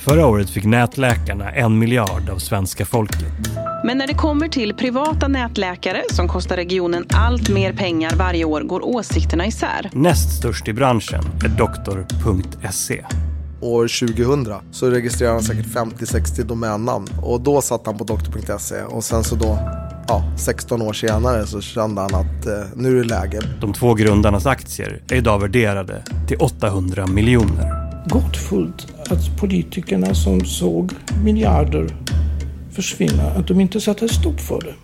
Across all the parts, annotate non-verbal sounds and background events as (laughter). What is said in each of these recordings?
Förra året fick nätläkarna en miljard av svenska folket. Men när det kommer till privata nätläkare som kostar regionen allt mer pengar varje år går åsikterna isär. Näst störst i branschen är doktor.se. År 2000 så registrerade han säkert 50-60 domännamn och då satt han på doktor.se och sen så då ja, 16 år senare så kände han att eh, nu är det läge. De två grundarnas aktier är idag värderade till 800 miljoner. Gåtfullt att politikerna som såg miljarder försvinna, att de inte satte stopp för det.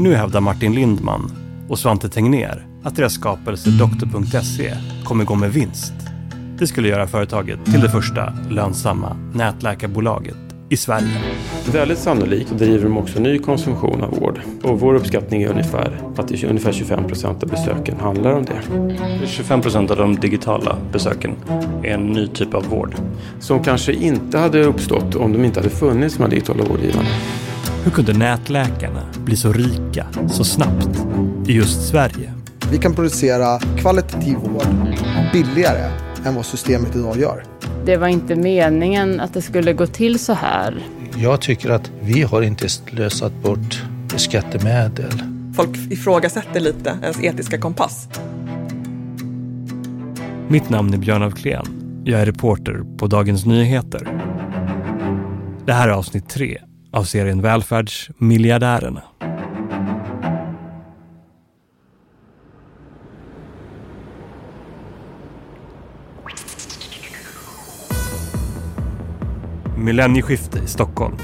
Nu hävdar Martin Lindman och Svante Tegnér att deras skapelse doktor.se kommer gå med vinst. Det skulle göra företaget till det första lönsamma nätläkarbolaget i Sverige. Väldigt sannolikt driver de också ny konsumtion av vård. Och vår uppskattning är ungefär att det är ungefär 25 procent av besöken handlar om det. 25 procent av de digitala besöken är en ny typ av vård. Som kanske inte hade uppstått om de inte hade funnits de här digitala vårdgivarna. Hur kunde nätläkarna bli så rika så snabbt i just Sverige? Vi kan producera kvalitativ vård billigare än vad systemet idag gör. Det var inte meningen att det skulle gå till så här. Jag tycker att vi har inte slösat bort skattemedel. Folk ifrågasätter lite ens etiska kompass. Mitt namn är Björn af Kleen. Jag är reporter på Dagens Nyheter. Det här är avsnitt tre av serien Välfärdsmiljardärerna. Millennieskifte i Stockholm.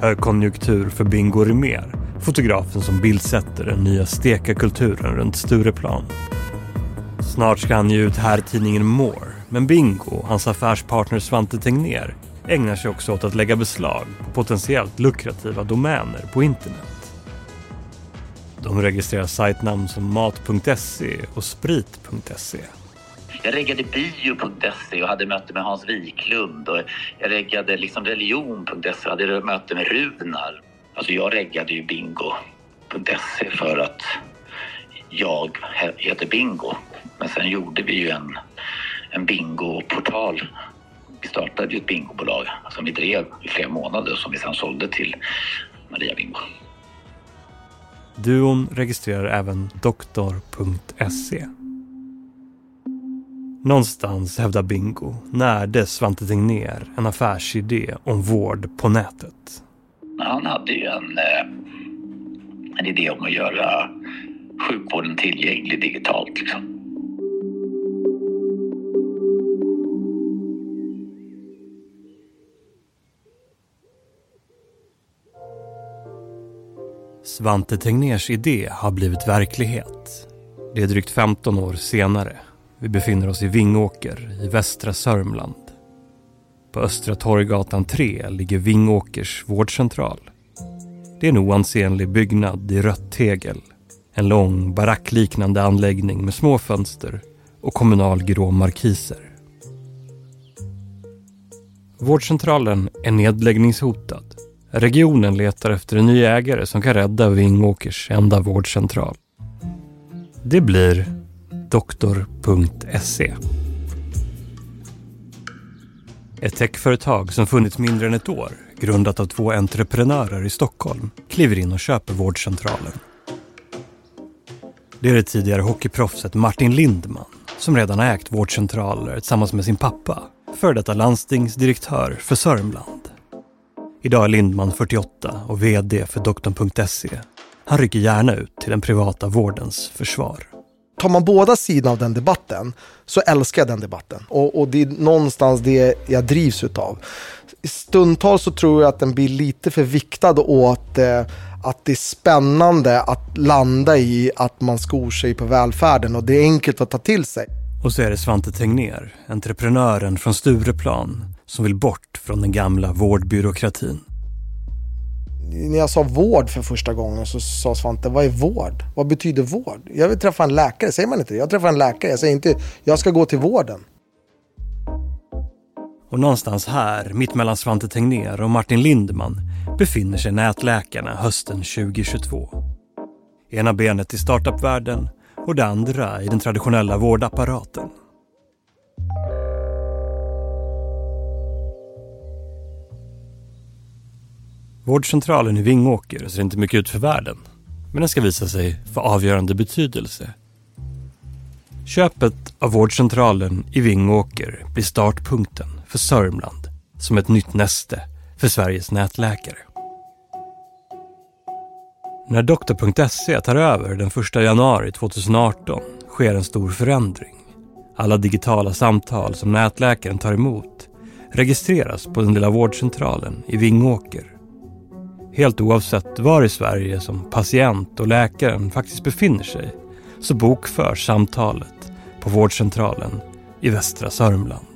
Högkonjunktur för Bingo Rimér, fotografen som bildsätter den nya stekarkulturen runt Stureplan. Snart ska han ge ut här tidningen More, men Bingo, och hans affärspartner Svante Tegnér, ägnar sig också åt att lägga beslag på potentiellt lukrativa domäner på internet. De registrerar sajtnamn som mat.se och sprit.se. Jag reggade bio.se och hade möte med Hans Wiklund och jag reggade liksom religion.se och hade möte med Runar. Alltså jag reggade ju bingo.se för att jag heter Bingo. Men sen gjorde vi ju en, en bingoportal. Vi startade ju ett bingobolag alltså, som vi drev i flera månader och som vi sen sålde till Maria Bingo. Duon registrerar även doktor.se. Någonstans, hävdar Bingo, närde Svante Tegnér en affärsidé om vård på nätet. Han hade ju en, eh, en idé om att göra sjukvården tillgänglig digitalt. Liksom. Svante Tegnérs idé har blivit verklighet. Det är drygt 15 år senare. Vi befinner oss i Vingåker i västra Sörmland. På Östra Torggatan 3 ligger Vingåkers vårdcentral. Det är en oansenlig byggnad i rött tegel. En lång barackliknande anläggning med små fönster och kommunalgrå markiser. Vårdcentralen är nedläggningshotad. Regionen letar efter en ny ägare som kan rädda Vingåkers enda vårdcentral. Det blir doktor.se. Ett techföretag som funnits mindre än ett år, grundat av två entreprenörer i Stockholm, kliver in och köper vårdcentralen. Det är det tidigare hockeyproffset Martin Lindman som redan har ägt vårdcentraler tillsammans med sin pappa, före detta landstingsdirektör för Sörmland. Idag är Lindman 48 och VD för doktorn.se. Han rycker gärna ut till den privata vårdens försvar. Tar man båda sidorna av den debatten så älskar jag den debatten. Och, och det är någonstans det jag drivs utav. Stundtals så tror jag att den blir lite för viktad åt eh, att det är spännande att landa i att man skor sig på välfärden och det är enkelt att ta till sig. Och så är det Svante Tegnér, entreprenören från Stureplan, som vill bort från den gamla vårdbyråkratin. När jag sa vård för första gången så sa Svante, vad är vård? Vad betyder vård? Jag vill träffa en läkare, säger man inte det? Jag träffar en läkare, jag säger inte, jag ska gå till vården. Och någonstans här, mitt mellan Svante Tegnér och Martin Lindman, befinner sig nätläkarna hösten 2022. Ena benet i startupvärlden och det andra i den traditionella vårdapparaten. Vårdcentralen i Vingåker ser inte mycket ut för världen, men den ska visa sig få avgörande betydelse. Köpet av vårdcentralen i Vingåker blir startpunkten för Sörmland som ett nytt näste för Sveriges nätläkare. När Doktor.se tar över den 1 januari 2018 sker en stor förändring. Alla digitala samtal som nätläkaren tar emot registreras på den lilla vårdcentralen i Vingåker. Helt oavsett var i Sverige som patient och läkaren faktiskt befinner sig så bokförs samtalet på vårdcentralen i västra Sörmland.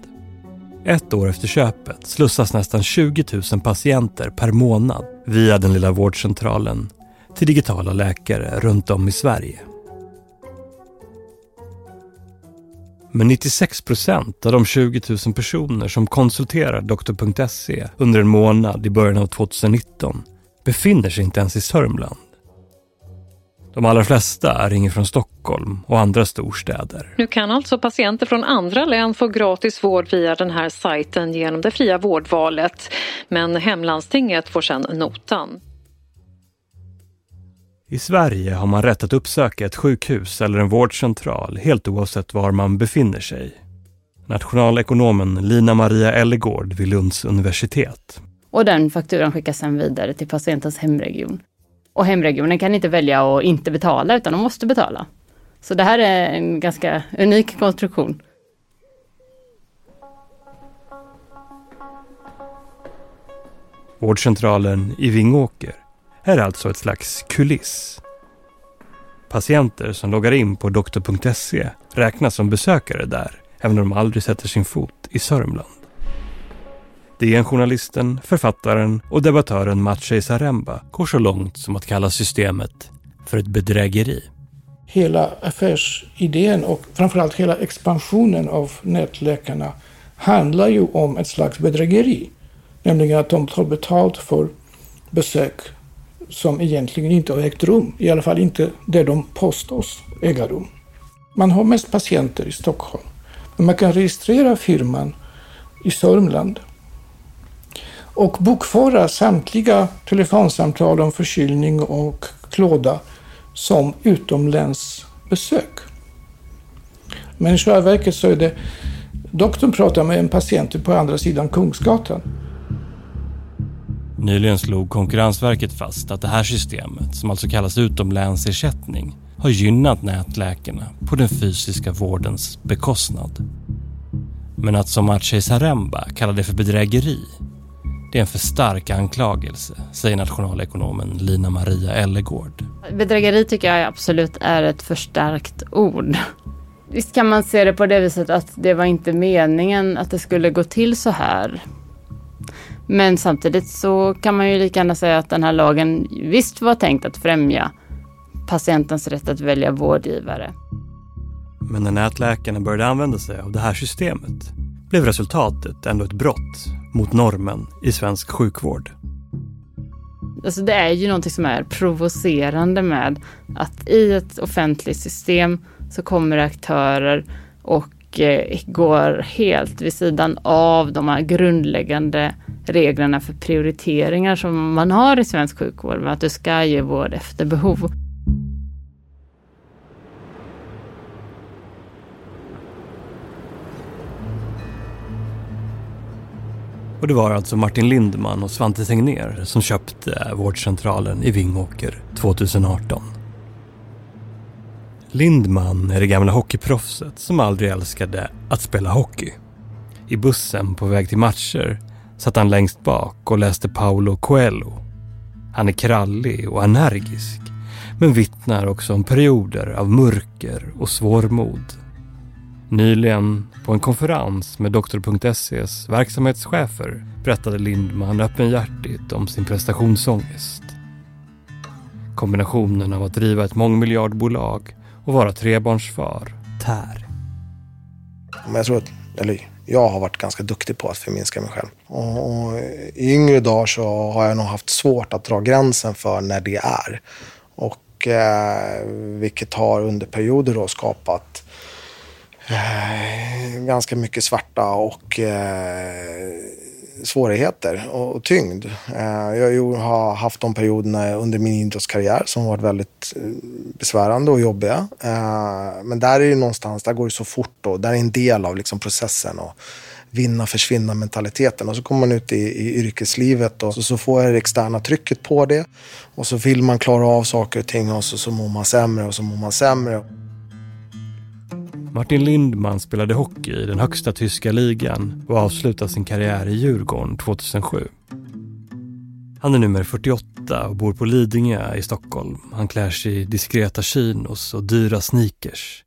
Ett år efter köpet slussas nästan 20 000 patienter per månad via den lilla vårdcentralen till digitala läkare runt om i Sverige. Men 96 procent av de 20 000 personer som konsulterar doktor.se under en månad i början av 2019 befinner sig inte ens i Sörmland. De allra flesta ringer från Stockholm och andra storstäder. Nu kan alltså patienter från andra län få gratis vård via den här sajten genom det fria vårdvalet. Men hemlandstinget får sedan notan. I Sverige har man rätt att uppsöka ett sjukhus eller en vårdcentral helt oavsett var man befinner sig. Nationalekonomen Lina Maria Ellegård vid Lunds universitet. Och den fakturan skickas sedan vidare till patientens hemregion. Och hemregionen kan inte välja att inte betala utan de måste betala. Så det här är en ganska unik konstruktion. Vårdcentralen i Vingåker är alltså ett slags kuliss. Patienter som loggar in på doktor.se räknas som besökare där, även om de aldrig sätter sin fot i Sörmland. DN-journalisten, författaren och debattören Maciej Zaremba går så långt som att kalla systemet för ett bedrägeri. Hela affärsidén och framförallt hela expansionen av nätläkarna handlar ju om ett slags bedrägeri. Nämligen att de tar betalt för besök som egentligen inte har ägt rum. I alla fall inte där de påstås äga rum. Man har mest patienter i Stockholm. Men man kan registrera firman i Sörmland och bokföra samtliga telefonsamtal om förkylning och klåda som utomlänsbesök. Men i själva verket så är det doktorn pratar med en patient på andra sidan Kungsgatan. Nyligen slog Konkurrensverket fast att det här systemet, som alltså kallas utomlänsersättning, har gynnat nätläkarna på den fysiska vårdens bekostnad. Men att som Maciej Zaremba kallar det för bedrägeri, det är en för stark anklagelse, säger nationalekonomen Lina Maria Ellegård. Bedrägeri tycker jag absolut är ett för starkt ord. Visst kan man se det på det viset att det var inte meningen att det skulle gå till så här. Men samtidigt så kan man ju lika gärna säga att den här lagen visst var tänkt att främja patientens rätt att välja vårdgivare. Men när nätläkarna började använda sig av det här systemet blev resultatet ändå ett brott mot normen i svensk sjukvård. Alltså det är ju någonting som är provocerande med att i ett offentligt system så kommer aktörer och eh, går helt vid sidan av de här grundläggande reglerna för prioriteringar som man har i svensk sjukvård med att du ska ge vård efter behov. Och det var alltså Martin Lindman och Svante Tegnér som köpte eh, vårdcentralen i Vingåker 2018. Lindman är det gamla hockeyproffset som aldrig älskade att spela hockey. I bussen på väg till matcher satt han längst bak och läste Paulo Coelho. Han är krallig och energisk, men vittnar också om perioder av mörker och svårmod. Nyligen på en konferens med Doktor.ses verksamhetschefer berättade Lindman öppenhjärtigt om sin prestationsångest. Kombinationen av att driva ett mångmiljardbolag och vara trebarnsfar tär. Men jag tror att, eller jag har varit ganska duktig på att förminska mig själv. Och, och I yngre dagar så har jag nog haft svårt att dra gränsen för när det är. Och eh, vilket har under perioder då skapat Eh, ganska mycket svarta och eh, svårigheter och, och tyngd. Eh, jag har haft de perioderna under min idrottskarriär som varit väldigt eh, besvärande och jobbiga. Eh, men där är det någonstans, där går det så fort och där är en del av liksom processen. Och, vinna försvinna mentaliteten. Och så kommer man ut i, i yrkeslivet och så, så, får jag det externa trycket på det. Och så vill man klara av saker och ting och så, så mår man sämre och så mår man sämre. Martin Lindman spelade hockey i den högsta tyska ligan och avslutade sin karriär i Djurgården 2007. Han är nummer 48 och bor på Lidingö i Stockholm. Han klär sig i diskreta chinos och dyra sneakers.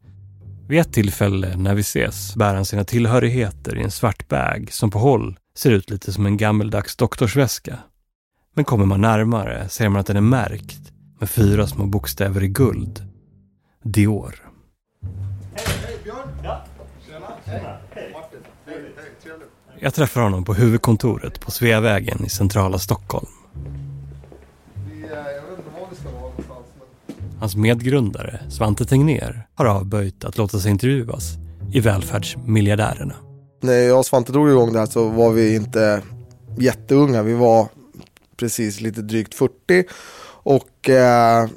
Vid ett tillfälle när vi ses bär han sina tillhörigheter i en svart bag som på håll ser ut lite som en gammeldags doktorsväska. Men kommer man närmare ser man att den är märkt med fyra små bokstäver i guld. Dior. Jag träffar honom på huvudkontoret på Sveavägen i centrala Stockholm. Hans medgrundare, Svante Tegner, har avböjt att låta sig intervjuas i Välfärdsmiljardärerna. När jag och Svante drog igång det här så var vi inte jätteunga. Vi var precis lite drygt 40 och eh,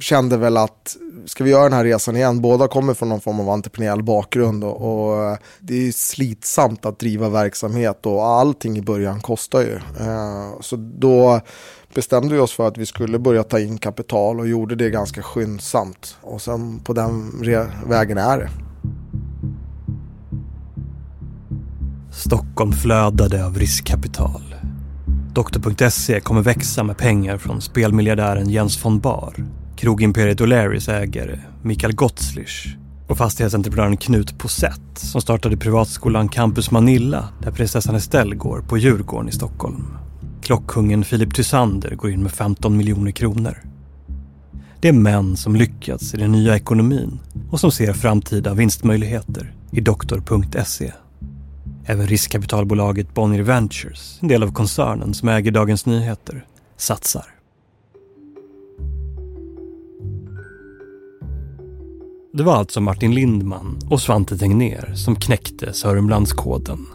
kände väl att ska vi göra den här resan igen? Båda kommer från någon form av entreprenöriell bakgrund och, och, eh, det är slitsamt att driva verksamhet och allting i början kostar ju. Eh, så då bestämde vi oss för att vi skulle börja ta in kapital och gjorde det ganska skyndsamt. Och sen på den vägen är det. Stockholm flödade av riskkapital. Doktor.se kommer växa med pengar från spelmiljardären Jens von Bahr krogimperiet O'Learys ägare Mikael Gottslich och fastighetsentreprenören Knut Posett som startade privatskolan Campus Manilla där prinsessan Estelle går på Djurgården i Stockholm. Klockkungen Filip Tysander går in med 15 miljoner kronor. Det är män som lyckats i den nya ekonomin och som ser framtida vinstmöjligheter i doktor.se. Även riskkapitalbolaget Bonnier Ventures, en del av koncernen som äger Dagens Nyheter, satsar. Det var alltså Martin Lindman och Svante Tegnér som knäckte Sörmlandskoden.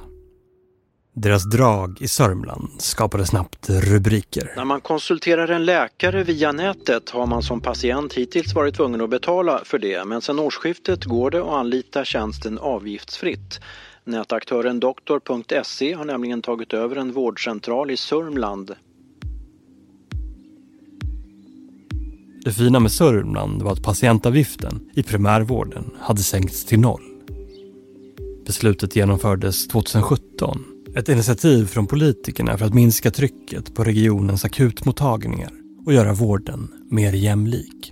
Deras drag i Sörmland skapade snabbt rubriker. När man konsulterar en läkare via nätet har man som patient hittills varit tvungen att betala för det men sedan årsskiftet går det att anlita tjänsten avgiftsfritt. Nätaktören doktor.se har nämligen tagit över en vårdcentral i Sörmland. Det fina med Sörmland var att patientavgiften i primärvården hade sänkts till noll. Beslutet genomfördes 2017 ett initiativ från politikerna för att minska trycket på regionens akutmottagningar och göra vården mer jämlik.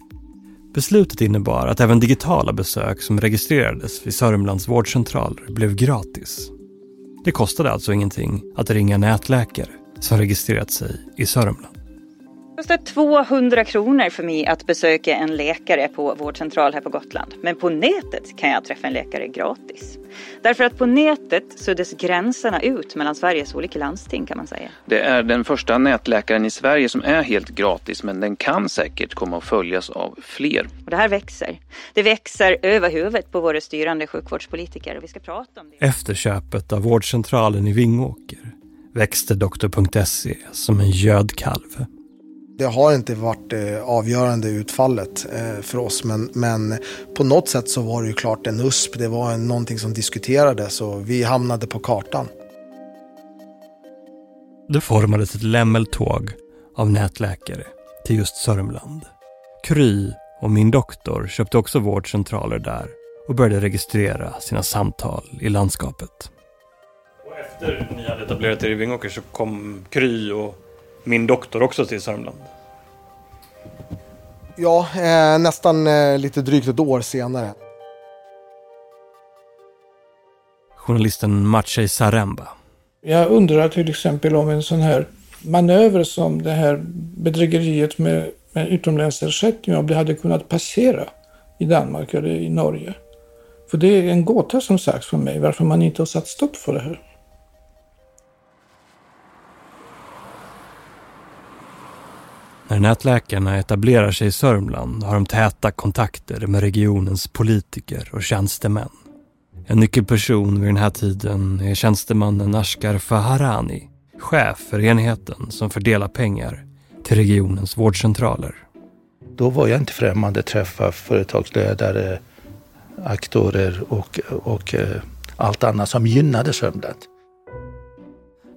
Beslutet innebar att även digitala besök som registrerades vid Sörmlands vårdcentraler blev gratis. Det kostade alltså ingenting att ringa nätläkare som registrerat sig i Sörmland. Det kostar 200 kronor för mig att besöka en läkare på vårdcentral här på Gotland. Men på nätet kan jag träffa en läkare gratis. Därför att på nätet suddas gränserna ut mellan Sveriges olika landsting kan man säga. Det är den första nätläkaren i Sverige som är helt gratis men den kan säkert komma att följas av fler. Och det här växer. Det växer över huvudet på våra styrande sjukvårdspolitiker och vi ska prata om det. Efter köpet av vårdcentralen i Vingåker växte doktor.se som en gödkalv. Det har inte varit det eh, avgörande utfallet eh, för oss men, men på något sätt så var det ju klart en USP. Det var någonting som diskuterades och vi hamnade på kartan. Det formades ett lämmeltåg av nätläkare till just Sörmland. Kry och min doktor köpte också vårdcentraler där och började registrera sina samtal i landskapet. Och efter ni hade etablerat er i Vingåker så kom Kry och min doktor också till Sörmland? Ja, eh, nästan eh, lite drygt ett år senare. Journalisten Maciej Saremba. Jag undrar till exempel om en sån här manöver som det här bedrägeriet med, med utomlänsersättning, om det hade kunnat passera i Danmark eller i Norge. För det är en gåta som sagt för mig varför man inte har satt stopp för det här. När nätläkarna etablerar sig i Sörmland har de täta kontakter med regionens politiker och tjänstemän. En nyckelperson vid den här tiden är tjänstemannen Ashkar Faharani, chef för enheten som fördelar pengar till regionens vårdcentraler. Då var jag inte främmande att träffa företagsledare, aktörer och, och eh, allt annat som gynnade Sörmland.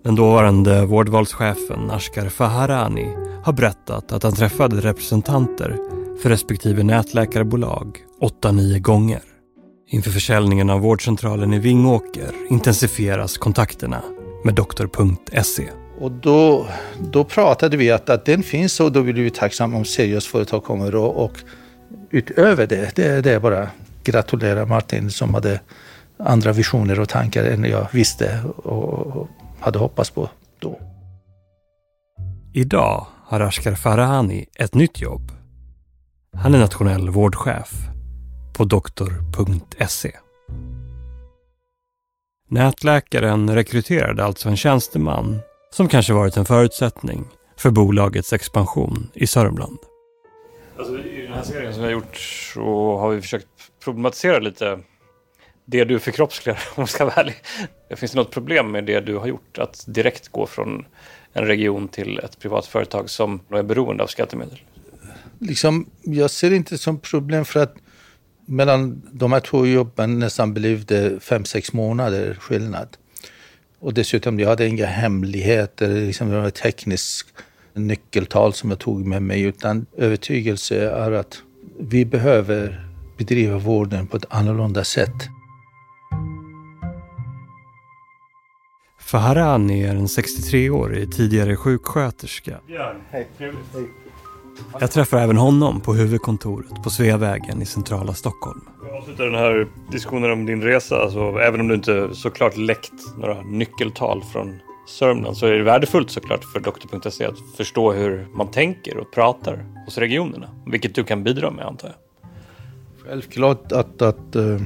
Den dåvarande vårdvalschefen Ashkar Faharani har berättat att han träffade representanter för respektive nätläkarbolag 8-9 gånger. Inför försäljningen av vårdcentralen i Vingåker intensifieras kontakterna med doktor.se. Och då, då pratade vi att, att den finns och då blir vi tacksamma om seriöst företag kommer och, och utöver det, det, det är bara gratulera Martin som hade andra visioner och tankar än jag visste och hade hoppats på då. Idag har Ashkar Farahani ett nytt jobb. Han är nationell vårdchef på doktor.se. Nätläkaren rekryterade alltså en tjänsteman som kanske varit en förutsättning för bolagets expansion i Sörmland. Alltså, I den här serien som vi har gjort så har vi försökt problematisera lite det du förkroppsligar (laughs) om jag ska vara ärlig. Finns det något problem med det du har gjort? Att direkt gå från en region till ett privat företag som är beroende av skattemedel? Liksom, jag ser det inte som problem för att mellan de här två jobben nästan blev det fem, sex månader skillnad. Och dessutom, jag hade inga hemligheter, liksom, det var ett tekniskt nyckeltal som jag tog med mig, utan övertygelse är att vi behöver bedriva vården på ett annorlunda sätt. Faharani är en 63-årig tidigare sjuksköterska. Hej. Jag träffar även honom på huvudkontoret på Sveavägen i centrala Stockholm. Jag avslutar den här diskussionen om din resa. Alltså, även om du inte såklart läckt några nyckeltal från Sörmland så är det värdefullt såklart för doktor.se att förstå hur man tänker och pratar hos regionerna. Vilket du kan bidra med antar jag. Självklart att, att uh,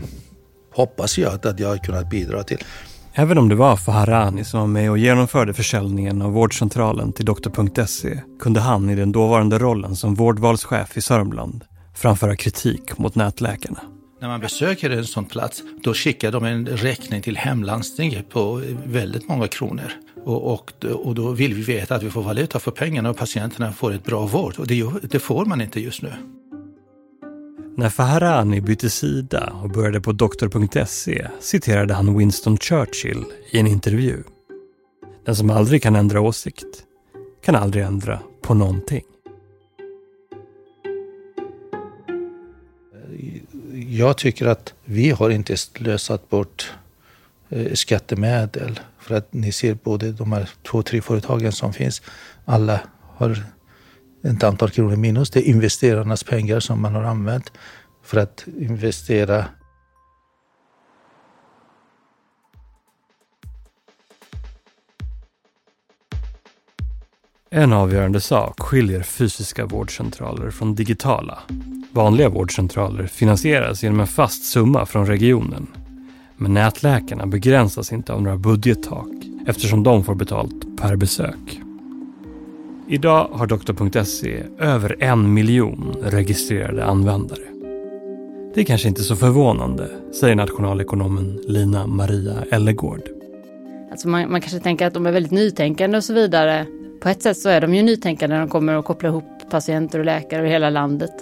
hoppas jag att, att jag har kunnat bidra till. Även om det var Faharani som var med och genomförde försäljningen av vårdcentralen till doktor.se kunde han i den dåvarande rollen som vårdvalschef i Sörmland framföra kritik mot nätläkarna. När man besöker en sån plats, då skickar de en räkning till hemlandstinget på väldigt många kronor. Och, och, och då vill vi veta att vi får valuta för pengarna och patienterna får ett bra vård. Och det, det får man inte just nu. När Faharani bytte sida och började på doktor.se citerade han Winston Churchill i en intervju. Den som aldrig kan ändra åsikt kan aldrig ändra på någonting. Jag tycker att vi har inte slösat bort eh, skattemedel. För att ni ser både de här två, tre företagen som finns. Alla har ett antal kronor minus. Det är investerarnas pengar som man har använt för att investera En avgörande sak skiljer fysiska vårdcentraler från digitala. Vanliga vårdcentraler finansieras genom en fast summa från regionen. Men nätläkarna begränsas inte av några budgettak eftersom de får betalt per besök. Idag har doktor.se över en miljon registrerade användare. Det är kanske inte så förvånande, säger nationalekonomen Lina Maria Ellegård. Alltså man, man kanske tänker att de är väldigt nytänkande och så vidare. På ett sätt så är de ju nytänkande när de kommer att koppla ihop patienter och läkare över hela landet.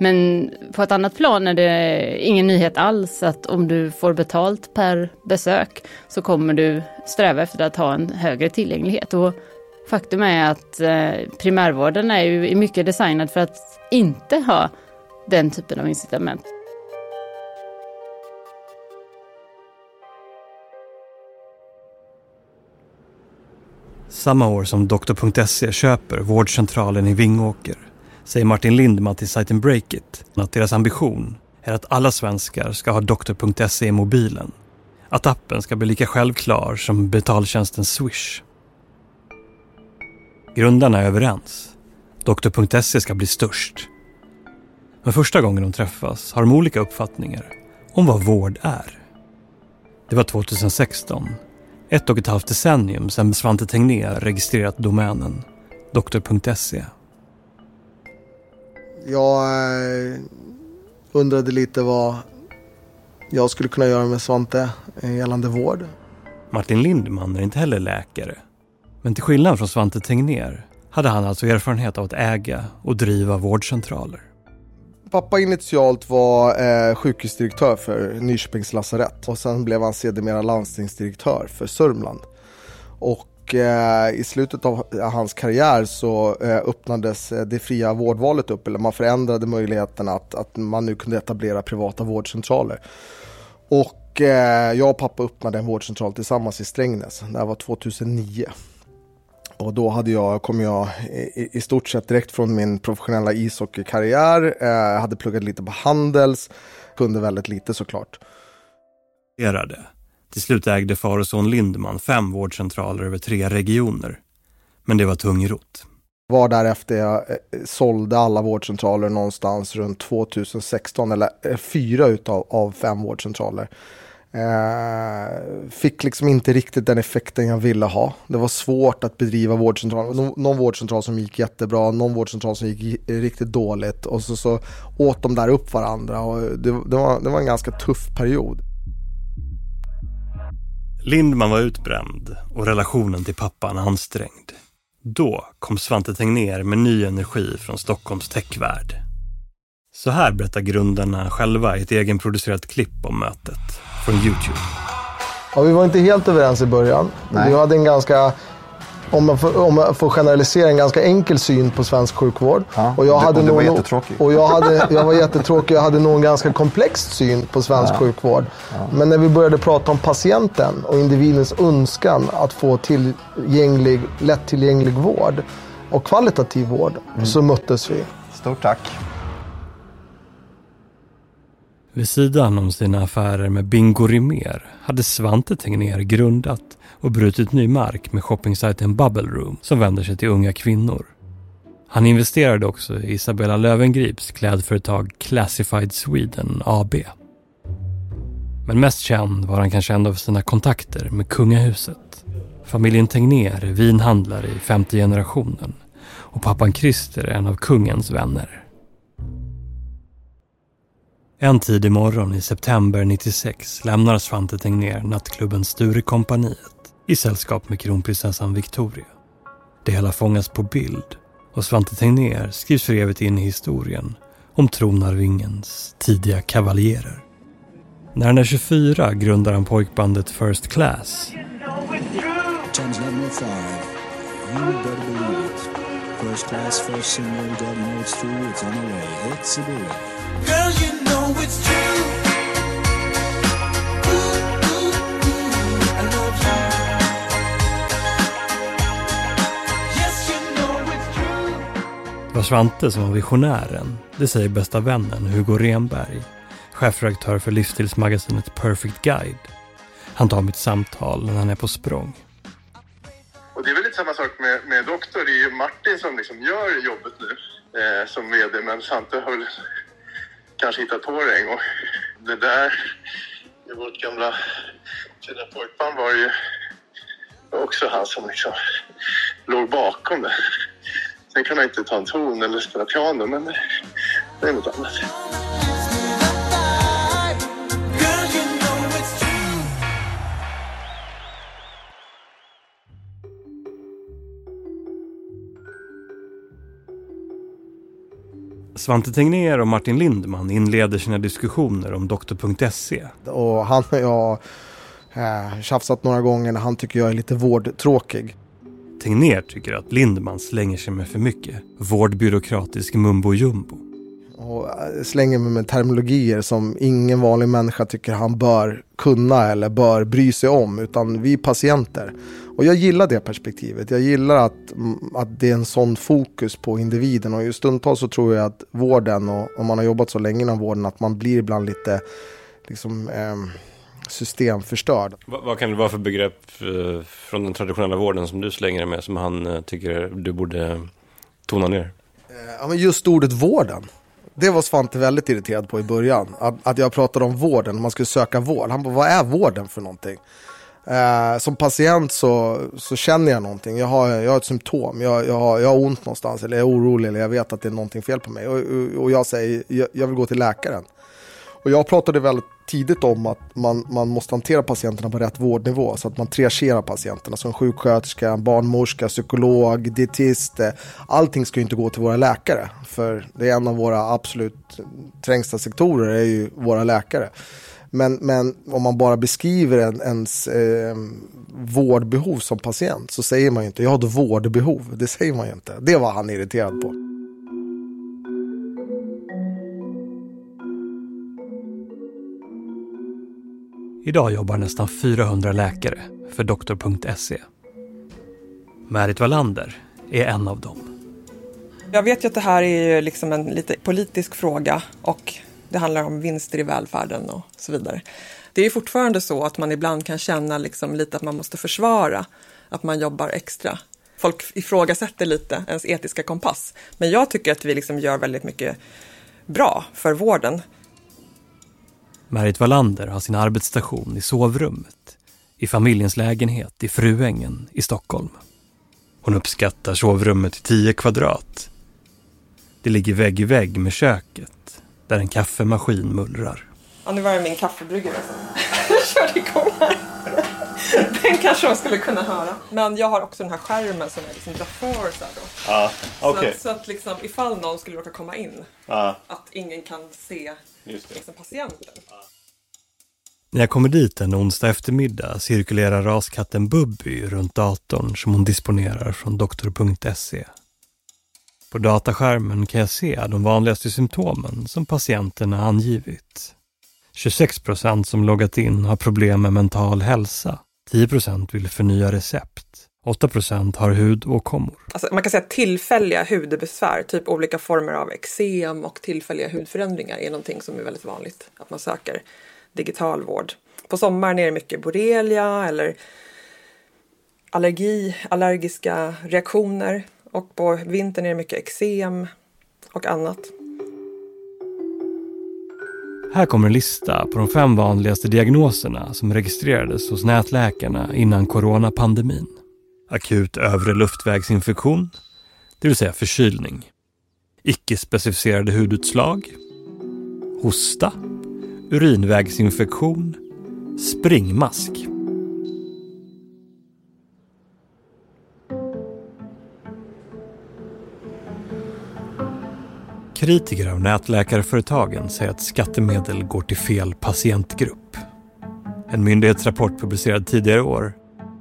Men på ett annat plan är det ingen nyhet alls att om du får betalt per besök så kommer du sträva efter att ha en högre tillgänglighet. Och Faktum är att eh, primärvården är ju mycket designad för att inte ha den typen av incitament. Samma år som doktor.se köper vårdcentralen i Vingåker säger Martin Lindman till sajten Breakit att deras ambition är att alla svenskar ska ha doktor.se i mobilen. Att appen ska bli lika självklar som betaltjänsten Swish. Grundarna är överens. Doktor.se ska bli störst. Men första gången de träffas har de olika uppfattningar om vad vård är. Det var 2016, ett och ett halvt decennium sedan Svante Tegnér registrerat domänen doktor.se. Jag eh, undrade lite vad jag skulle kunna göra med Svante gällande vård. Martin Lindman är inte heller läkare men till skillnad från Svante Tegnér hade han alltså erfarenhet av att äga och driva vårdcentraler. Pappa initialt var eh, sjukhusdirektör för Nyköpings lasarett och sen blev han sedermera landstingsdirektör för Sörmland. Och eh, i slutet av hans karriär så eh, öppnades eh, det fria vårdvalet upp, eller man förändrade möjligheten att, att man nu kunde etablera privata vårdcentraler. Och eh, jag och pappa öppnade en vårdcentral tillsammans i Strängnäs, det här var 2009. Och då hade jag, kom jag i, i stort sett direkt från min professionella ishockeykarriär. Eh, hade pluggat lite på Handels, kunde väldigt lite såklart. Till slut ägde far och son Lindman fem vårdcentraler över tre regioner. Men det var tungrot. Var därefter jag eh, sålde alla vårdcentraler någonstans runt 2016, eller eh, fyra utav av fem vårdcentraler. Eh, fick liksom inte riktigt den effekten jag ville ha. Det var svårt att bedriva vårdcentral. Nå någon vårdcentral som gick jättebra, någon vårdcentral som gick eh, riktigt dåligt och så, så åt de där upp varandra och det, det, var, det var en ganska tuff period. Lindman var utbränd och relationen till pappan ansträngd. Då kom Svante Tegnér med ny energi från Stockholms techvärld. Så här berättar grundarna själva i ett egenproducerat klipp om mötet från Youtube. Ja, vi var inte helt överens i början. Nej. Vi hade en ganska, om man, får, om man får generalisera, en ganska enkel syn på svensk sjukvård. Ja, och jag hade och du var jättetråkig. Och jag, hade, (laughs) jag var jättetråkig. Jag hade nog en ganska komplex syn på svensk ja. sjukvård. Ja. Men när vi började prata om patienten och individens önskan att få tillgänglig, lättillgänglig vård och kvalitativ vård mm. så möttes vi. Stort tack. Vid sidan om sina affärer med Bingo Rimér hade Svante Tegnér grundat och brutit ny mark med shoppingsajten Bubble Room som vänder sig till unga kvinnor. Han investerade också i Isabella Lövengrips klädföretag Classified Sweden AB. Men mest känd var han kanske ändå för sina kontakter med kungahuset. Familjen Tegnér är vinhandlare i femte generationen och pappan Christer är en av kungens vänner. En tidig morgon i september 96 lämnar Svante Tegnér nattklubben Sturekompaniet i sällskap med kronprinsessan Victoria. Det hela fångas på bild och Svante Tegnér skrivs för evigt in i historien om tronarvingens tidiga kavaljerer. När han är 24 grundar han pojkbandet First Class. First class, first single, God knows true, it's on the way, it's a Girl, you det var Svante som var visionären, det säger bästa vännen Hugo Renberg, chefredaktör för livsstilsmagasinet Perfect Guide. Han tar mitt samtal när han är på språng. Och det är väl lite samma sak med, med doktor. Det är ju Martin som liksom gör jobbet nu eh, som vd, men Svante har väl (laughs) kanske hittat på det en gång. Det där i vårt gamla fina pojkband var ju också han som liksom låg bakom det. Sen kan han inte ta en ton eller spela piano, men det är något annat. Svante Tegnér och Martin Lindman inleder sina diskussioner om doktor.se. Och han och jag eh, tjafsat några gånger när han tycker jag är lite vårdtråkig. Tegnér tycker att Lindman slänger sig med för mycket vårdbyråkratisk mumbo jumbo. Och eh, slänger mig med terminologier som ingen vanlig människa tycker han bör kunna eller bör bry sig om. Utan vi patienter. Och jag gillar det perspektivet. Jag gillar att, mm, att det är en sån fokus på individen. Och stundtals så tror jag att vården, och om man har jobbat så länge inom vården, att man blir ibland lite liksom, eh, systemförstörd. Vad, vad, kan det vara för begrepp eh, från den traditionella vården som du slänger dig med, som han eh, tycker du borde tona ner? Eh, ja, men just ordet vården. Det var Svante väldigt irriterad på i början. Att, att jag pratade om vården, man skulle söka vård. Han bara, vad är vården för någonting? Eh, som patient så, så känner jag någonting. Jag har, jag har ett symptom. Jag, jag, har, jag har ont någonstans eller jag är orolig eller jag vet att det är någonting fel på mig. Och, och jag säger, jag, jag vill gå till läkaren. Och jag pratade väldigt tidigt om att man, man måste hantera patienterna på rätt vårdnivå. Så att man triagerar patienterna. Som sjuksköterska, barnmorska, psykolog, dietist. eh, Allting ska ju inte gå till våra läkare. För det är en av våra absolut trängsta sektorer är ju våra läkare. Men, men om man bara beskriver en, ens eh, vårdbehov som patient så säger man ju inte jag har ett vårdbehov. Det säger man ju inte. Det var han irriterad på. Idag jobbar nästan 400 läkare för doktor.se. Märit Wallander är en av dem. Jag vet ju att det här är liksom en lite politisk fråga och det handlar om vinster i välfärden och så vidare. Det är fortfarande så att man ibland kan känna liksom lite att man måste försvara att man jobbar extra. Folk ifrågasätter lite ens etiska kompass. Men jag tycker att vi liksom gör väldigt mycket bra för vården. Marit Wallander har sin arbetsstation i sovrummet i familjens lägenhet i Fruängen i Stockholm. Hon uppskattar sovrummet till 10 kvadrat. Det ligger vägg i vägg med köket där en kaffemaskin mullrar. Ja, nu var det min kaffebryggare som (laughs) körde igång här. Den kanske de skulle kunna höra. Men jag har också den här skärmen som jag liksom drar för så här då. Ja, Så okej. att, så att liksom, ifall någon skulle råka komma in, Ja. att ingen kan se liksom, patienten. När jag kommer dit en onsdag eftermiddag cirkulerar raskatten Bubby runt datorn som hon disponerar från doktor.se. På dataskärmen kan jag se de vanligaste symptomen som patienterna angivit. 26 procent som loggat in har problem med mental hälsa. 10 procent vill förnya recept. 8 procent har hudåkommor. Alltså, man kan säga tillfälliga hudbesvär, typ olika former av eksem och tillfälliga hudförändringar är någonting som är väldigt vanligt att man söker digital vård. På sommaren är det mycket borrelia eller allergi, allergiska reaktioner och på vintern är det mycket eksem och annat. Här kommer en lista på de fem vanligaste diagnoserna som registrerades hos nätläkarna innan coronapandemin. Akut övre luftvägsinfektion, det vill säga förkylning. Icke-specificerade hudutslag. Hosta. Urinvägsinfektion. Springmask. Kritiker av nätläkarföretagen säger att skattemedel går till fel patientgrupp. En myndighetsrapport publicerad tidigare i år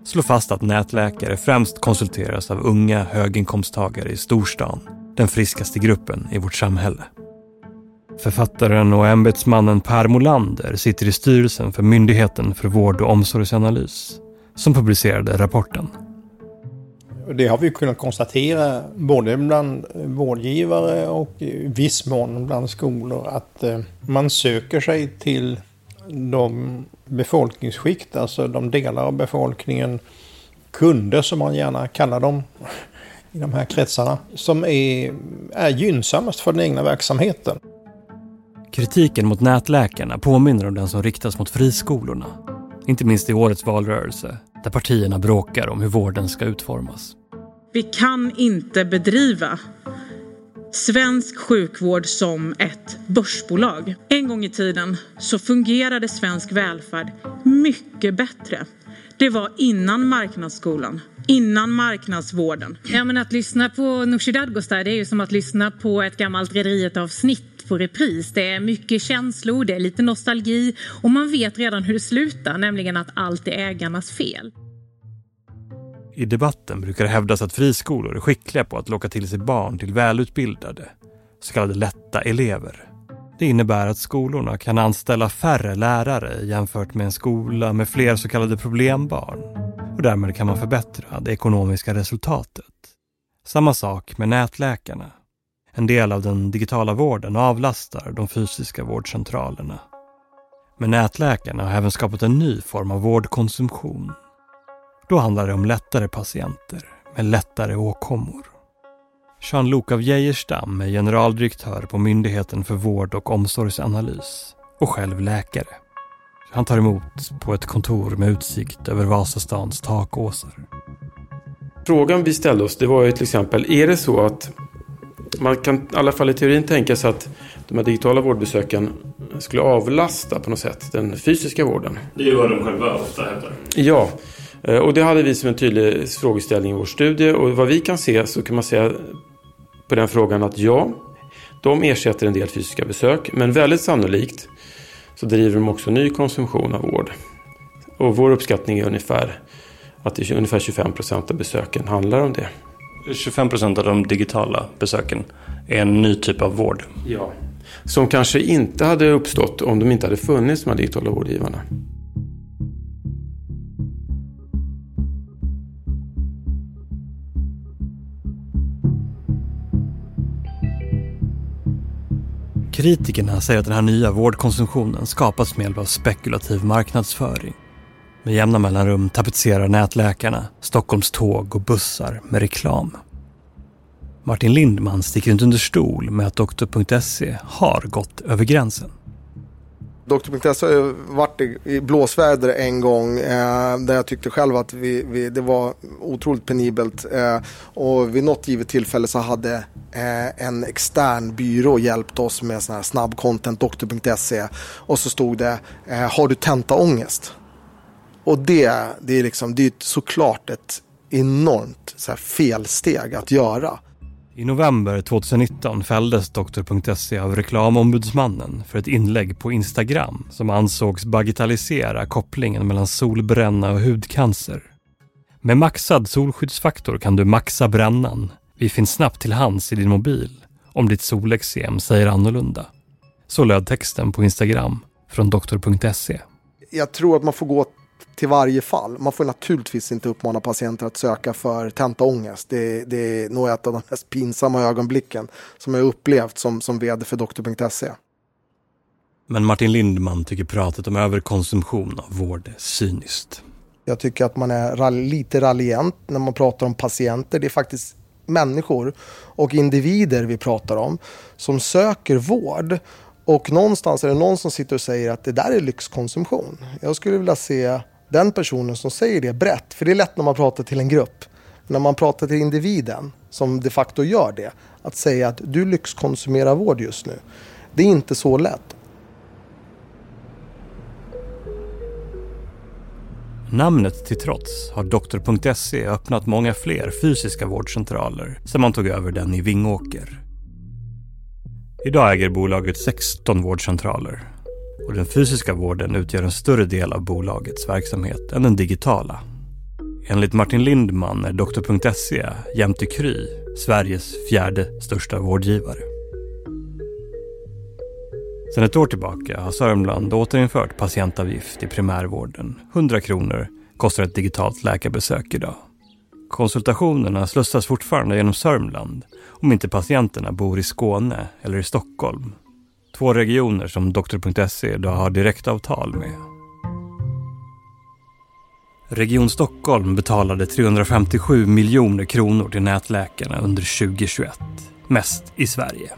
slår fast att nätläkare främst konsulteras av unga höginkomsttagare i storstan, den friskaste gruppen i vårt samhälle. Författaren och ämbetsmannen Per Molander sitter i styrelsen för Myndigheten för vård och omsorgsanalys som publicerade rapporten. Det har vi kunnat konstatera både bland vårdgivare och i viss mån bland skolor att eh, man söker sig till de befolkningsskikt, alltså de delar av befolkningen, kunder som man gärna kallar dem i de här kretsarna, som är, är gynnsammast för den egna verksamheten. Kritiken mot nätläkarna påminner om den som riktas mot friskolorna. Inte minst i årets valrörelse, där partierna bråkar om hur vården ska utformas. Vi kan inte bedriva svensk sjukvård som ett börsbolag. En gång i tiden så fungerade svensk välfärd mycket bättre. Det var innan marknadsskolan, innan marknadsvården. Ja, men att lyssna på Nooshi Dadgostar det är ju som att lyssna på ett gammalt Rederiet-avsnitt på repris. Det är mycket känslor, det är lite nostalgi och man vet redan hur det slutar, nämligen att allt är ägarnas fel. I debatten brukar det hävdas att friskolor är skickliga på att locka till sig barn till välutbildade, så kallade lätta elever. Det innebär att skolorna kan anställa färre lärare jämfört med en skola med fler så kallade problembarn och därmed kan man förbättra det ekonomiska resultatet. Samma sak med nätläkarna. En del av den digitala vården avlastar de fysiska vårdcentralerna. Men nätläkarna har även skapat en ny form av vårdkonsumtion. Då handlar det om lättare patienter med lättare åkommor. Jean-Luc av Geijerstam är generaldirektör på Myndigheten för vård och omsorgsanalys och själv läkare. Han tar emot på ett kontor med utsikt över Vasastans takåsar. Frågan vi ställde oss det var ju till exempel, är det så att man kan i alla fall i teorin tänka sig att de här digitala vårdbesöken skulle avlasta på något sätt den fysiska vården. Det är ju vad de själva ofta hävdar. Ja, och det hade vi som en tydlig frågeställning i vår studie. Och vad vi kan se så kan man säga på den frågan att ja, de ersätter en del fysiska besök. Men väldigt sannolikt så driver de också ny konsumtion av vård. Och vår uppskattning är ungefär att det är ungefär 25 procent av besöken handlar om det. 25 procent av de digitala besöken är en ny typ av vård. Ja. Som kanske inte hade uppstått om de inte hade funnits, de här digitala vårdgivarna. Kritikerna säger att den här nya vårdkonsumtionen skapats med hjälp av spekulativ marknadsföring. Med jämna mellanrum tapetserar nätläkarna Stockholms tåg och bussar med reklam. Martin Lindman sticker inte under stol med att Doktor.se har gått över gränsen. Doktor.se har ju varit i blåsväder en gång eh, där jag tyckte själv att vi, vi, det var otroligt penibelt. Eh, och vid något givet tillfälle så hade eh, en extern byrå hjälpt oss med sån här snabb content, Doktor.se. Och så stod det, eh, har du tentaångest? Och det, det är liksom, det är såklart ett enormt så här, felsteg att göra. I november 2019 fälldes Doktor.se av reklamombudsmannen för ett inlägg på Instagram som ansågs bagatellisera kopplingen mellan solbränna och hudcancer. Med maxad solskyddsfaktor kan du maxa brännan. Vi finns snabbt till hands i din mobil om ditt solexem säger annorlunda. Så löd texten på Instagram från Doktor.se. Jag tror att man får gå till varje fall. Man får naturligtvis inte uppmana patienter att söka för tentaångest. Det, det är nog ett av de mest pinsamma ögonblicken som jag upplevt som, som vd för doktor.se. Men Martin Lindman tycker pratet om överkonsumtion av vård är cyniskt. Jag tycker att man är lite raljant när man pratar om patienter. Det är faktiskt människor och individer vi pratar om som söker vård. Och någonstans är det någon som sitter och säger att det där är lyxkonsumtion. Jag skulle vilja se den personen som säger det brett. För det är lätt när man pratar till en grupp. När man pratar till individen, som de facto gör det, att säga att du lyxkonsumerar vård just nu. Det är inte så lätt. Namnet till trots har Doktor.se öppnat många fler fysiska vårdcentraler sedan man tog över den i Vingåker. Idag äger bolaget 16 vårdcentraler och den fysiska vården utgör en större del av bolagets verksamhet än den digitala. Enligt Martin Lindman är Doktor.se jämte Kry Sveriges fjärde största vårdgivare. Sedan ett år tillbaka har Sörmland återinfört patientavgift i primärvården. 100 kronor kostar ett digitalt läkarbesök idag. Konsultationerna slussas fortfarande genom Sörmland om inte patienterna bor i Skåne eller i Stockholm Två regioner som Doktor.se idag har direktavtal med. Region Stockholm betalade 357 miljoner kronor till nätläkarna under 2021. Mest i Sverige.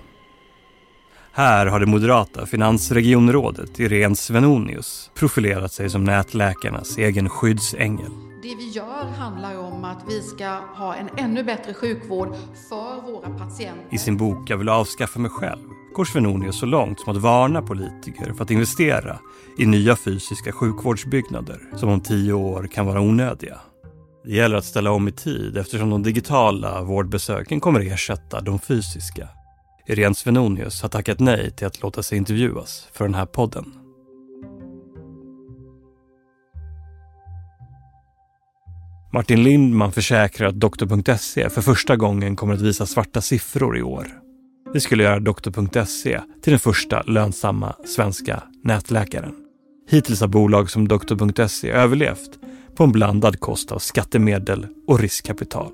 Här har det moderata finansregionrådet Irene Svenonius profilerat sig som nätläkarnas egen skyddsängel. Det vi gör handlar om att vi ska ha en ännu bättre sjukvård för våra patienter. I sin bok Jag vill avskaffa mig själv går Svenonius så långt som att varna politiker för att investera i nya fysiska sjukvårdsbyggnader som om tio år kan vara onödiga. Det gäller att ställa om i tid eftersom de digitala vårdbesöken kommer ersätta de fysiska. Irene Svenonius har tackat nej till att låta sig intervjuas för den här podden. Martin Lindman försäkrar att Doktor.se för första gången kommer att visa svarta siffror i år. Det skulle göra Doktor.se till den första lönsamma svenska nätläkaren. Hittills har bolag som Doktor.se överlevt på en blandad kost av skattemedel och riskkapital.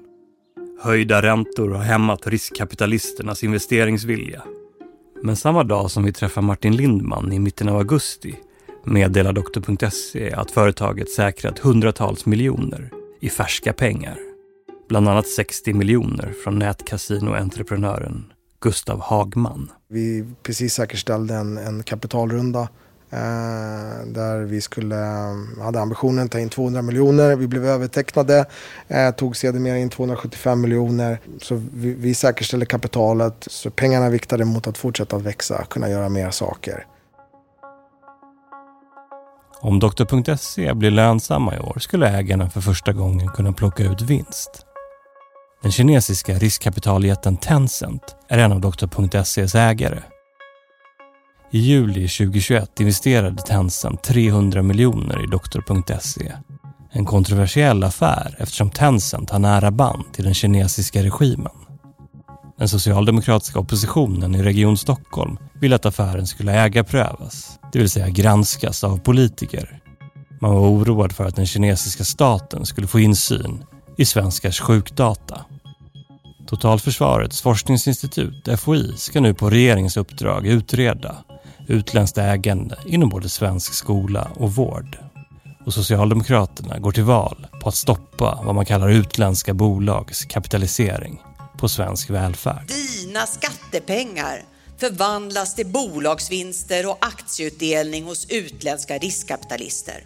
Höjda räntor har hämmat riskkapitalisternas investeringsvilja. Men samma dag som vi träffar Martin Lindman i mitten av augusti meddelar Doktor.se att företaget säkrat hundratals miljoner i färska pengar. Bland annat 60 miljoner från nätkasinoentreprenören Gustav Hagman. Vi precis säkerställde en, en kapitalrunda eh, där vi skulle, hade ambitionen att ta in 200 miljoner. Vi blev övertecknade, eh, tog sedermera in 275 miljoner. Så vi, vi säkerställde kapitalet, så pengarna viktade mot att fortsätta att växa, kunna göra mer saker. Om Doktor.se blir lönsamma i år skulle ägarna för första gången kunna plocka ut vinst. Den kinesiska riskkapitaljätten Tencent är en av Doktor.ses ägare. I juli 2021 investerade Tencent 300 miljoner i Doktor.se. En kontroversiell affär eftersom Tencent har nära band till den kinesiska regimen. Den socialdemokratiska oppositionen i Region Stockholm ville att affären skulle ägarprövas, det vill säga granskas av politiker. Man var oroad för att den kinesiska staten skulle få insyn i svenskars sjukdata. Totalförsvarets forskningsinstitut, FOI, ska nu på regeringens uppdrag utreda utländskt ägande inom både svensk skola och vård. Och Socialdemokraterna går till val på att stoppa vad man kallar utländska bolags kapitalisering på svensk välfärd. Dina skattepengar förvandlas till bolagsvinster och aktieutdelning hos utländska riskkapitalister.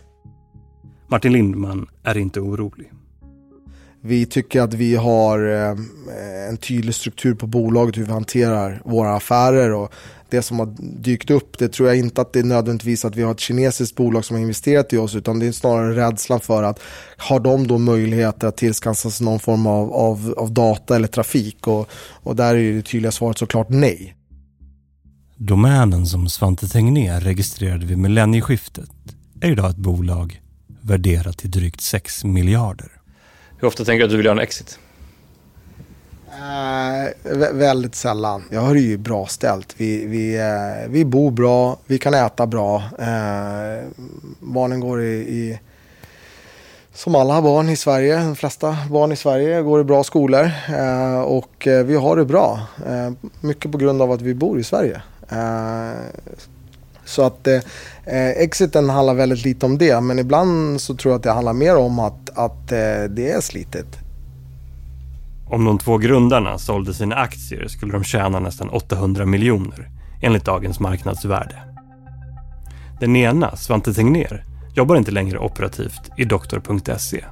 Martin Lindman är inte orolig. Vi tycker att vi har eh, en tydlig struktur på bolaget hur vi hanterar våra affärer och det som har dykt upp, det tror jag inte att det är nödvändigtvis att vi har ett kinesiskt bolag som har investerat i oss, utan det är snarare rädslan för att har de då möjligheter att tillskansa sig någon form av, av, av data eller trafik? Och, och där är det tydliga svaret såklart nej. Domänen som Svante Tegnér registrerade vid millennieskiftet är idag ett bolag värderat till drygt 6 miljarder. Hur ofta tänker du att du vill göra en exit? Uh, väldigt sällan. Jag har det ju bra ställt. Vi, vi, eh, vi bor bra, vi kan äta bra. Eh, barnen går i, i, som alla barn i Sverige, de flesta barn i Sverige går i bra skolor. Eh, och eh, vi har det bra. mycket på grund av att vi bor i Sverige. så att exiten handlar väldigt lite om det. Men ibland så tror jag att det handlar mer om att, att det är slitet. Om de två grundarna sålde sina aktier skulle de tjäna nästan 800 miljoner enligt dagens marknadsvärde. Den ena, Svante Tegnér, jobbar inte längre operativt i doktor.se.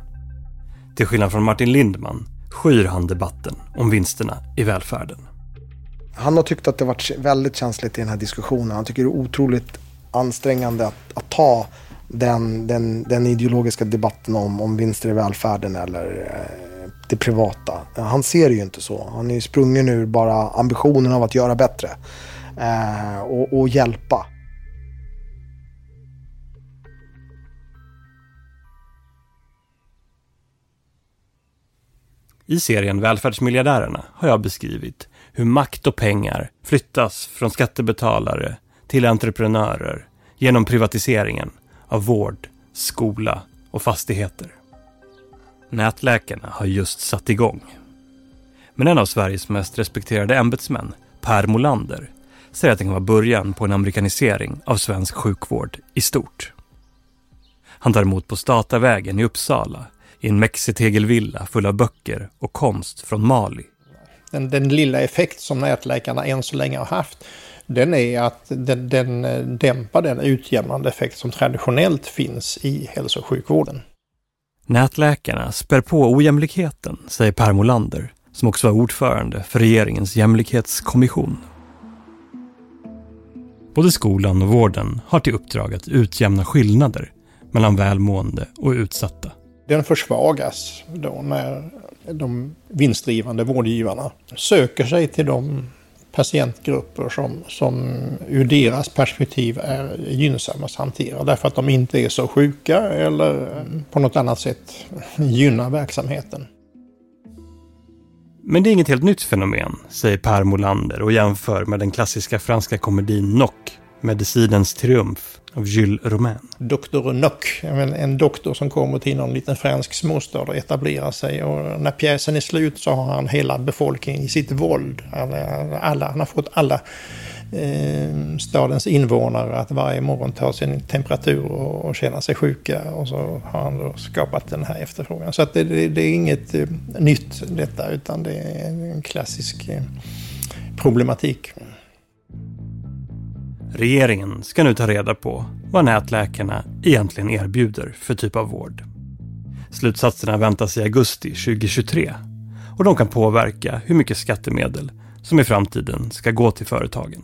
Till skillnad från Martin Lindman skyr han debatten om vinsterna i välfärden. Han har tyckt att det varit väldigt känsligt i den här diskussionen. Han tycker det är otroligt ansträngande att, att ta den, den, den, ideologiska debatten om, om vinster i välfärden eller eh, det privata. Han ser det ju inte så. Han är ju sprungen ur bara ambitionen av att göra bättre. Eh, och, och hjälpa. I serien Välfärdsmiljardärerna har jag beskrivit hur makt och pengar flyttas från skattebetalare till entreprenörer genom privatiseringen av vård, skola och fastigheter. Nätläkarna har just satt igång. Men en av Sveriges mest respekterade ämbetsmän, Per Molander, säger att det kan vara början på en amerikanisering av svensk sjukvård i stort. Han tar emot på Statavägen i Uppsala i en mexitegelvilla full av böcker och konst från Mali. Den, den lilla effekt som nätläkarna än så länge har haft den är att den, den dämpar den utjämnande effekt som traditionellt finns i hälso och sjukvården. Nätläkarna spär på ojämlikheten, säger Per Molander, som också var ordförande för regeringens jämlikhetskommission. Både skolan och vården har till uppdrag att utjämna skillnader mellan välmående och utsatta. Den försvagas då när de vinstdrivande vårdgivarna söker sig till de patientgrupper som, som ur deras perspektiv är gynnsamma att hantera. Därför att de inte är så sjuka eller på något annat sätt gynnar verksamheten. Men det är inget helt nytt fenomen, säger Per Molander och jämför med den klassiska franska komedin Knock, Medicinens triumf av Jules Romain. Doktor Nock, en doktor som kommer till någon liten fransk småstad och etablerar sig. Och när pjäsen är slut så har han hela befolkningen i sitt våld. Alla, alla han har fått alla eh, stadens invånare att varje morgon ta sin temperatur och, och känna sig sjuka. Och så har han då skapat den här efterfrågan. Så att det, det, det är inget eh, nytt detta utan det är en klassisk eh, problematik. Regeringen ska nu ta reda på vad nätläkarna egentligen erbjuder för typ av vård. Slutsatserna väntas i augusti 2023 och de kan påverka hur mycket skattemedel som i framtiden ska gå till företagen.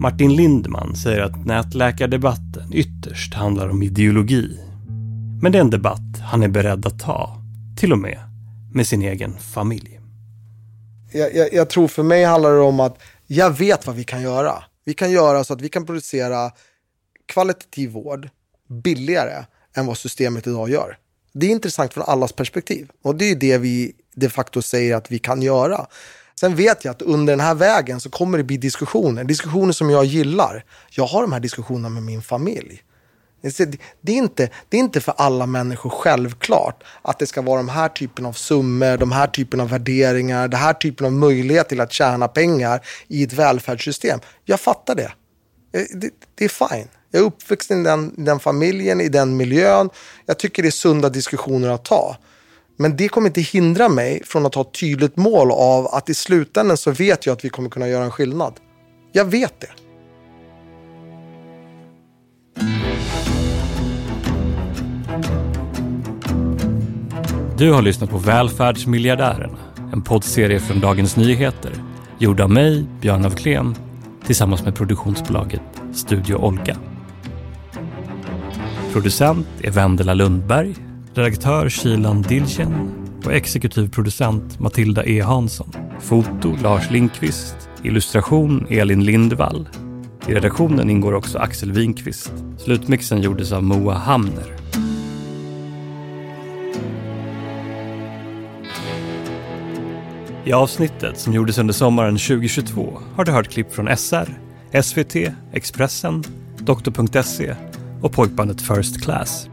Martin Lindman säger att nätläkardebatten ytterst handlar om ideologi. Men det är en debatt han är beredd att ta, till och med med sin egen familj. Jag, jag, jag tror för mig handlar det om att jag vet vad vi kan göra. Vi kan göra så att vi kan producera kvalitativ vård billigare än vad systemet idag gör. Det är intressant från allas perspektiv och det är det vi de facto säger att vi kan göra. Sen vet jag att under den här vägen så kommer det bli diskussioner, diskussioner som jag gillar. Jag har de här diskussionerna med min familj. Det är, inte, det är inte för alla människor självklart att det ska vara de här typen av summor, de här typen av värderingar, den här typen av möjlighet till att tjäna pengar i ett välfärdssystem. Jag fattar det. Eh, det, det är fine. Jag är uppvuxen i den, i den familjen, i den miljön. Jag tycker det är sunda diskussioner att ta. Men det kommer inte hindra mig från att ha ett tydligt mål av att i slutändan så vet jag att vi kommer kunna göra en skillnad. Jag vet det. Du har lyssnat på Välfärdsmiljardärerna, en poddserie från Dagens Nyheter, gjord av mig, Björn af Klen, tillsammans med produktionsbolaget Studio Olga. Producent är Vendela Lundberg, redaktör Kilan Dilchen och exekutiv producent Matilda E Hansson. Foto Lars Lindqvist. illustration Elin Lindvall. I redaktionen ingår också Axel Winqvist. Slutmixen gjordes av Moa Hamner. I avsnittet som gjordes under sommaren 2022 har du hört klipp från SR, SVT, Expressen, Doktor.se och pojkbandet First Class.